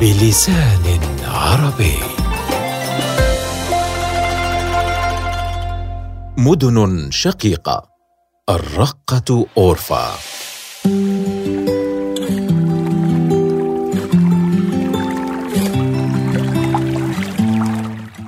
بلسان عربي. مدن شقيقة الرقة أورفا.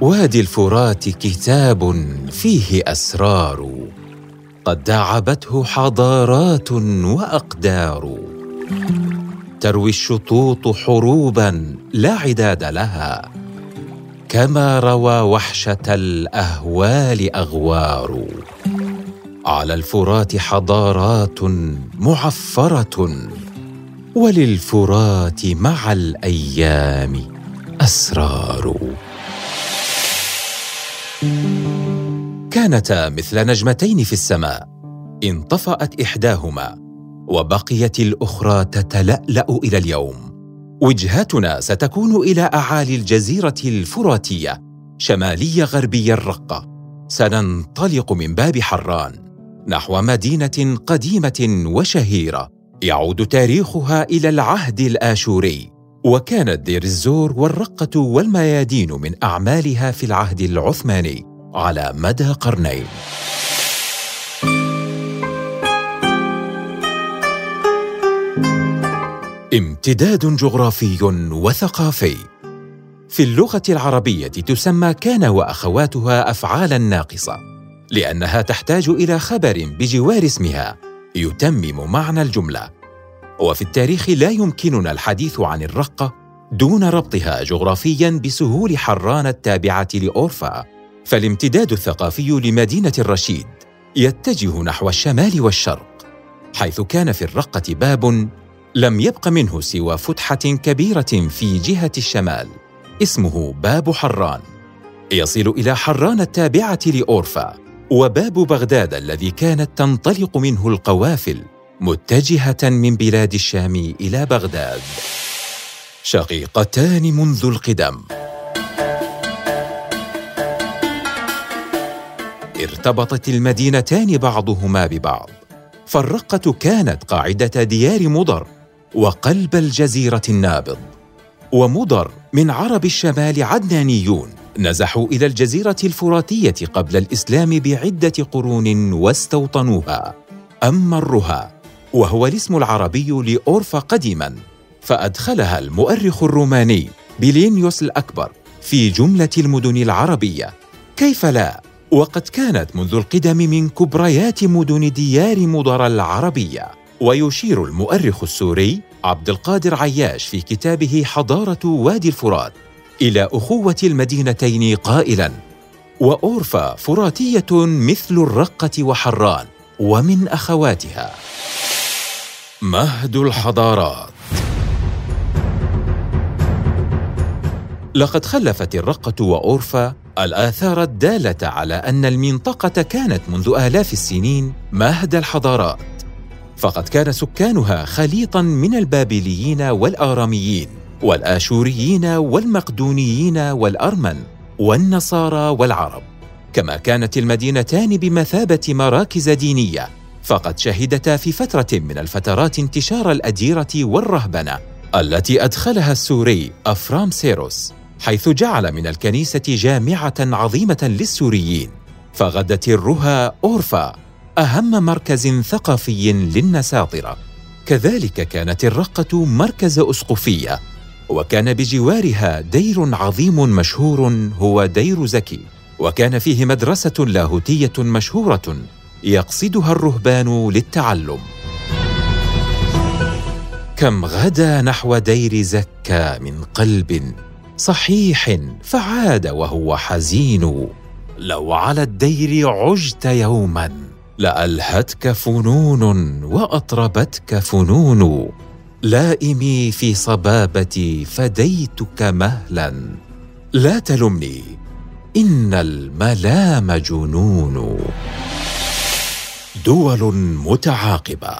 وادي الفرات كتاب فيه أسرار قد داعبته حضارات وأقدار. تروي الشطوط حروبا لا عداد لها. كما روى وحشة الأهوال أغوار. على الفرات حضارات معفرة. وللفرات مع الأيام أسرار. كانتا مثل نجمتين في السماء. انطفأت إحداهما. وبقيت الأخرى تتلألأ إلى اليوم. وجهتنا ستكون إلى أعالي الجزيرة الفراتية شمالي غربي الرقة. سننطلق من باب حران نحو مدينة قديمة وشهيرة يعود تاريخها إلى العهد الآشوري. وكانت دير الزور والرقة والميادين من أعمالها في العهد العثماني على مدى قرنين. امتداد جغرافي وثقافي. في اللغة العربية تسمى كان وأخواتها افعالا ناقصة لأنها تحتاج إلى خبر بجوار اسمها يتمم معنى الجملة. وفي التاريخ لا يمكننا الحديث عن الرقه دون ربطها جغرافيا بسهول حران التابعة لأورفا. فالامتداد الثقافي لمدينة الرشيد يتجه نحو الشمال والشرق حيث كان في الرقة باب لم يبق منه سوى فتحة كبيرة في جهة الشمال اسمه باب حران. يصل إلى حران التابعة لأورفا وباب بغداد الذي كانت تنطلق منه القوافل متجهة من بلاد الشام إلى بغداد. شقيقتان منذ القدم. ارتبطت المدينتان بعضهما ببعض. فالرقة كانت قاعدة ديار مضر وقلب الجزيرة النابض. ومضر من عرب الشمال عدنانيون نزحوا إلى الجزيرة الفراتية قبل الإسلام بعدة قرون واستوطنوها. أما الرها وهو الاسم العربي لاورفا قديما فأدخلها المؤرخ الروماني بلينيوس الأكبر في جملة المدن العربية. كيف لا؟ وقد كانت منذ القدم من كبريات مدن ديار مضر العربية. ويشير المؤرخ السوري عبد القادر عياش في كتابه حضارة وادي الفرات إلى أخوة المدينتين قائلا وأورفا فراتية مثل الرقة وحران ومن أخواتها. مهد الحضارات. لقد خلفت الرقة وأورفا الآثار الدالة على أن المنطقة كانت منذ آلاف السنين مهد الحضارات. فقد كان سكانها خليطا من البابليين والآراميين والآشوريين والمقدونيين والأرمن والنصارى والعرب. كما كانت المدينتان بمثابة مراكز دينية فقد شهدتا في فترة من الفترات انتشار الأديرة والرهبنة التي أدخلها السوري افرام سيروس حيث جعل من الكنيسة جامعة عظيمة للسوريين فغدت الرها أورفا أهم مركز ثقافي للنساطرة. كذلك كانت الرقة مركز أسقفية وكان بجوارها دير عظيم مشهور هو دير زكي وكان فيه مدرسة لاهوتية مشهورة يقصدها الرهبان للتعلم. كم غدا نحو دير زكا من قلب صحيح فعاد وهو حزين لو على الدير عجت يوما. لألهتك فنون وأطربتك فنون لائمي في صبابتي فديتك مهلا. لا تلمني إن الملام جنون. دول متعاقبة.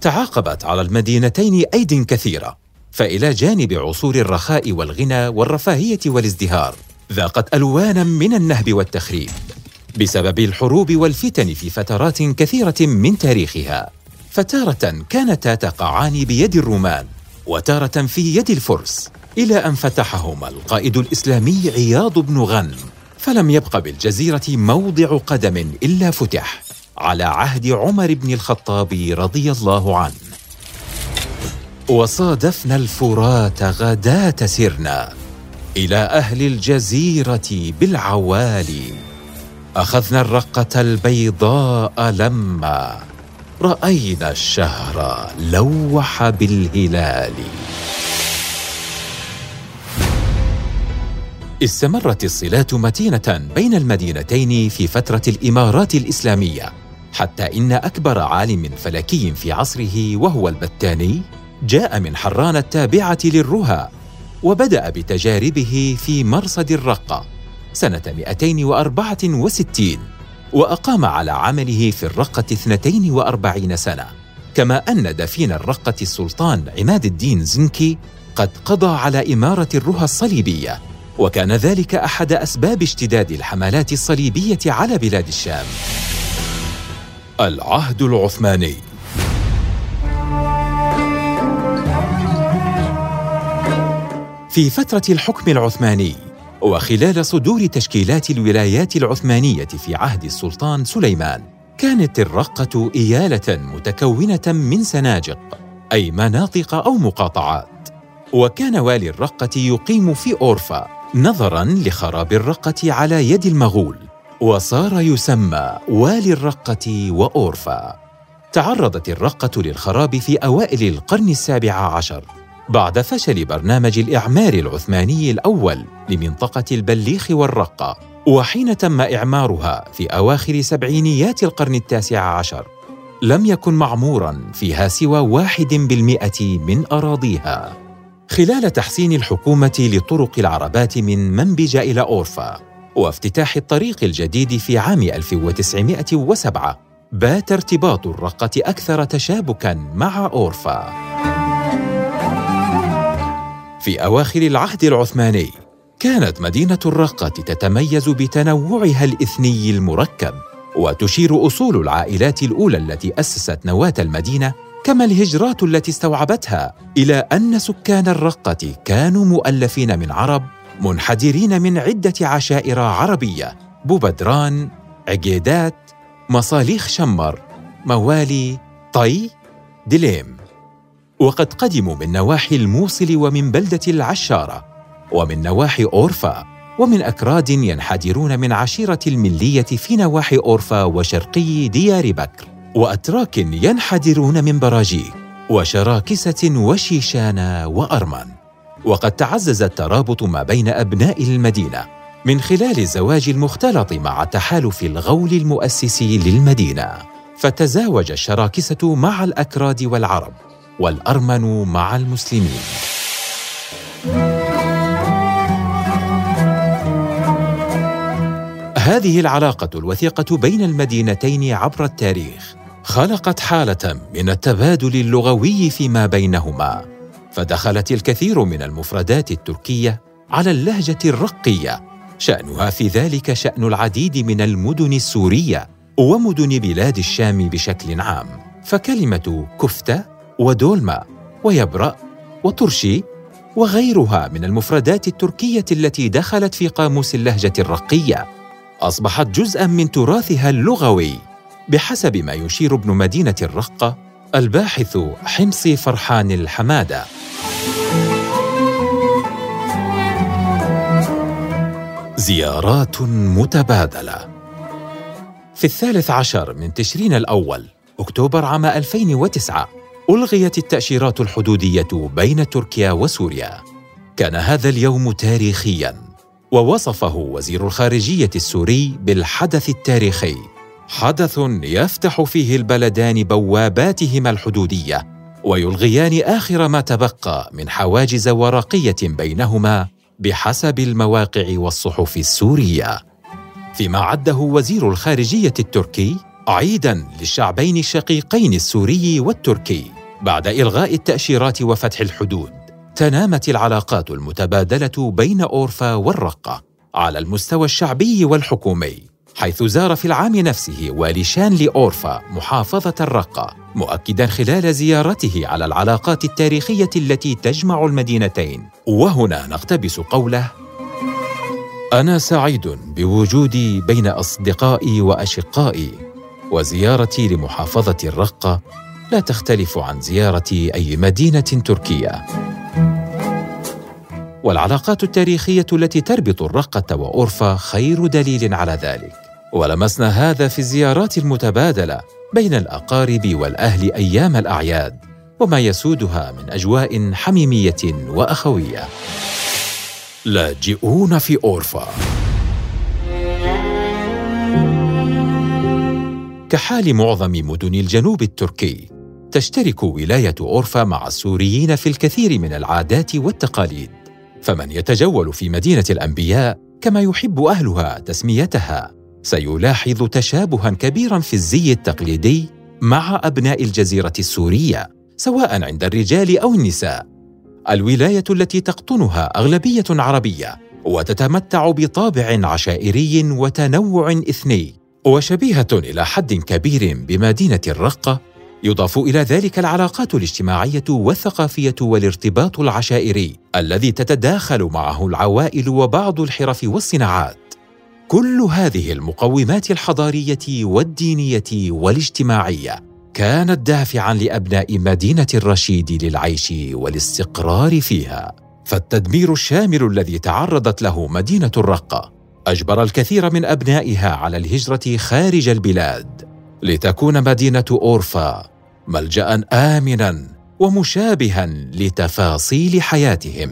تعاقبت على المدينتين ايد كثيرة فإلى جانب عصور الرخاء والغنى والرفاهية والازدهار ذاقت ألوانا من النهب والتخريب. بسبب الحروب والفتن في فترات كثيرة من تاريخها. فتارة كانتا تقعان بيد الرومان وتارة في يد الفرس إلى أن فتحهما القائد الإسلامي عياض بن غنم فلم يبق بالجزيرة موضع قدم إلا فتح على عهد عمر بن الخطاب رضي الله عنه. وصادفنا الفرات غداة سرنا إلى أهل الجزيرة بالعوالي. أخذنا الرقة البيضاء لما رأينا الشهر لوح بالهلال. استمرت الصلات متينة بين المدينتين في فترة الإمارات الإسلامية حتى إن أكبر عالم فلكي في عصره وهو البتاني جاء من حران التابعة للرها وبدأ بتجاربه في مرصد الرقة. سنة 264 وأقام على عمله في الرقة 42 سنة كما أن دفين الرقة السلطان عماد الدين زنكي قد قضى على إمارة الرها الصليبية وكان ذلك أحد أسباب اشتداد الحملات الصليبية على بلاد الشام. العهد العثماني. في فترة الحكم العثماني وخلال صدور تشكيلات الولايات العثمانية في عهد السلطان سليمان كانت الرقة إيالة متكونة من سناجق أي مناطق أو مقاطعات. وكان والي الرقة يقيم في أورفا نظراً لخراب الرقة على يد المغول وصار يسمى والي الرقة وأورفا. تعرضت الرقة للخراب في أوائل القرن السابع عشر. بعد فشل برنامج الإعمار العثماني الأول لمنطقة البليخ والرقة وحين تم إعمارها في أواخر سبعينيات القرن التاسع عشر لم يكن معمورا فيها سوى واحد بالمئة من أراضيها. خلال تحسين الحكومة لطرق العربات من منبج إلى أورفا وافتتاح الطريق الجديد في عام 1907 بات ارتباط الرقة أكثر تشابكا مع أورفا. في أواخر العهد العثماني كانت مدينة الرقة تتميز بتنوعها الإثني المركب وتشير أصول العائلات الأولى التي أسست نواة المدينة كما الهجرات التي استوعبتها إلى أن سكان الرقة كانوا مؤلفين من عرب منحدرين من عدة عشائر عربية بوبدران، عقيدات، مصاليخ شمر، موالي، طي، دليم. وقد قدموا من نواحي الموصل ومن بلدة العشارة ومن نواحي أورفا ومن أكراد ينحدرون من عشيرة الملية في نواحي أورفا وشرقي ديار بكر. وأتراك ينحدرون من براجيك وشراكسة وشيشان وأرمن وقد تعزز الترابط ما بين أبناء المدينة من خلال الزواج المختلط مع تحالف الغول المؤسسي للمدينة فتزاوج الشراكسة مع الأكراد والعرب. والأرمن مع المسلمين. هذه العلاقة الوثيقة بين المدينتين عبر التاريخ خلقت حالة من التبادل اللغوي فيما بينهما فدخلت الكثير من المفردات التركية على اللهجة الرقية شأنها في ذلك شأن العديد من المدن السورية ومدن بلاد الشام بشكل عام فكلمة كفتة ودولما ويبرأ وترشي وغيرها من المفردات التركية التي دخلت في قاموس اللهجة الرقية. أصبحت جزءا من تراثها اللغوي بحسب ما يشير ابن مدينة الرقة الباحث حمصي فرحان الحمادة. زيارات متبادلة. في الثالث عشر من تشرين الأول أكتوبر عام 2009 ألغيت التأشيرات الحدودية بين تركيا وسوريا. كان هذا اليوم تاريخياً، ووصفه وزير الخارجية السوري بالحدث التاريخي، حدث يفتح فيه البلدان بواباتهما الحدودية، ويلغيان آخر ما تبقى من حواجز ورقية بينهما بحسب المواقع والصحف السورية. فيما عده وزير الخارجية التركي عيداً للشعبين الشقيقين السوري والتركي بعد إلغاء التأشيرات وفتح الحدود تنامت العلاقات المتبادلة بين أورفا والرقة على المستوى الشعبي والحكومي حيث زار في العام نفسه والي شان لأورفا محافظة الرقة مؤكدا خلال زيارته على العلاقات التاريخية التي تجمع المدينتين. وهنا نقتبس قوله أنا سعيد بوجودي بين أصدقائي وأشقائي وزيارتي لمحافظة الرقة لا تختلف عن زيارة أي مدينة تركية. والعلاقات التاريخية التي تربط الرقة واورفا خير دليل على ذلك. ولمسنا هذا في الزيارات المتبادلة بين الأقارب والأهل أيام الأعياد وما يسودها من أجواء حميمية وأخوية. لاجئون في اورفا كحال معظم مدن الجنوب التركي تشترك ولاية أورفا مع السوريين في الكثير من العادات والتقاليد. فمن يتجول في مدينة الأنبياء كما يحب أهلها تسميتها سيلاحظ تشابها كبيرا في الزي التقليدي مع أبناء الجزيرة السورية سواء عند الرجال أو النساء. الولاية التي تقطنها أغلبية عربية وتتمتع بطابع عشائري وتنوع اثني وشبيهة إلى حد كبير بمدينة الرقة يضاف إلى ذلك العلاقات الاجتماعية والثقافية والارتباط العشائري الذي تتداخل معه العوائل وبعض الحرف والصناعات. كل هذه المقومات الحضارية والدينية والاجتماعية كانت دافعا لأبناء مدينة الرشيد للعيش والاستقرار فيها. فالتدمير الشامل الذي تعرضت له مدينة الرقة أجبر الكثير من أبنائها على الهجرة خارج البلاد. لتكون مدينة أورفا ملجأ امنا ومشابها لتفاصيل حياتهم.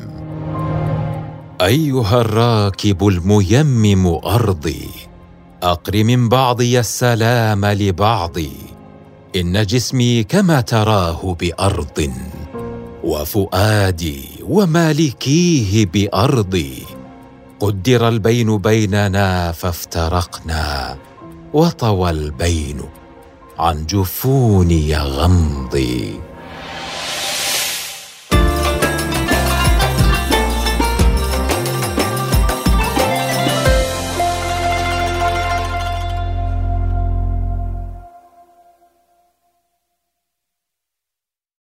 أيها الراكب الميمم أرضي اقر من بعضي السلام لبعضي إن جسمي كما تراه بأرض وفؤادي ومالكيه بأرضي. قدر البين بيننا فافترقنا وطوى البين عن جفوني غمضي.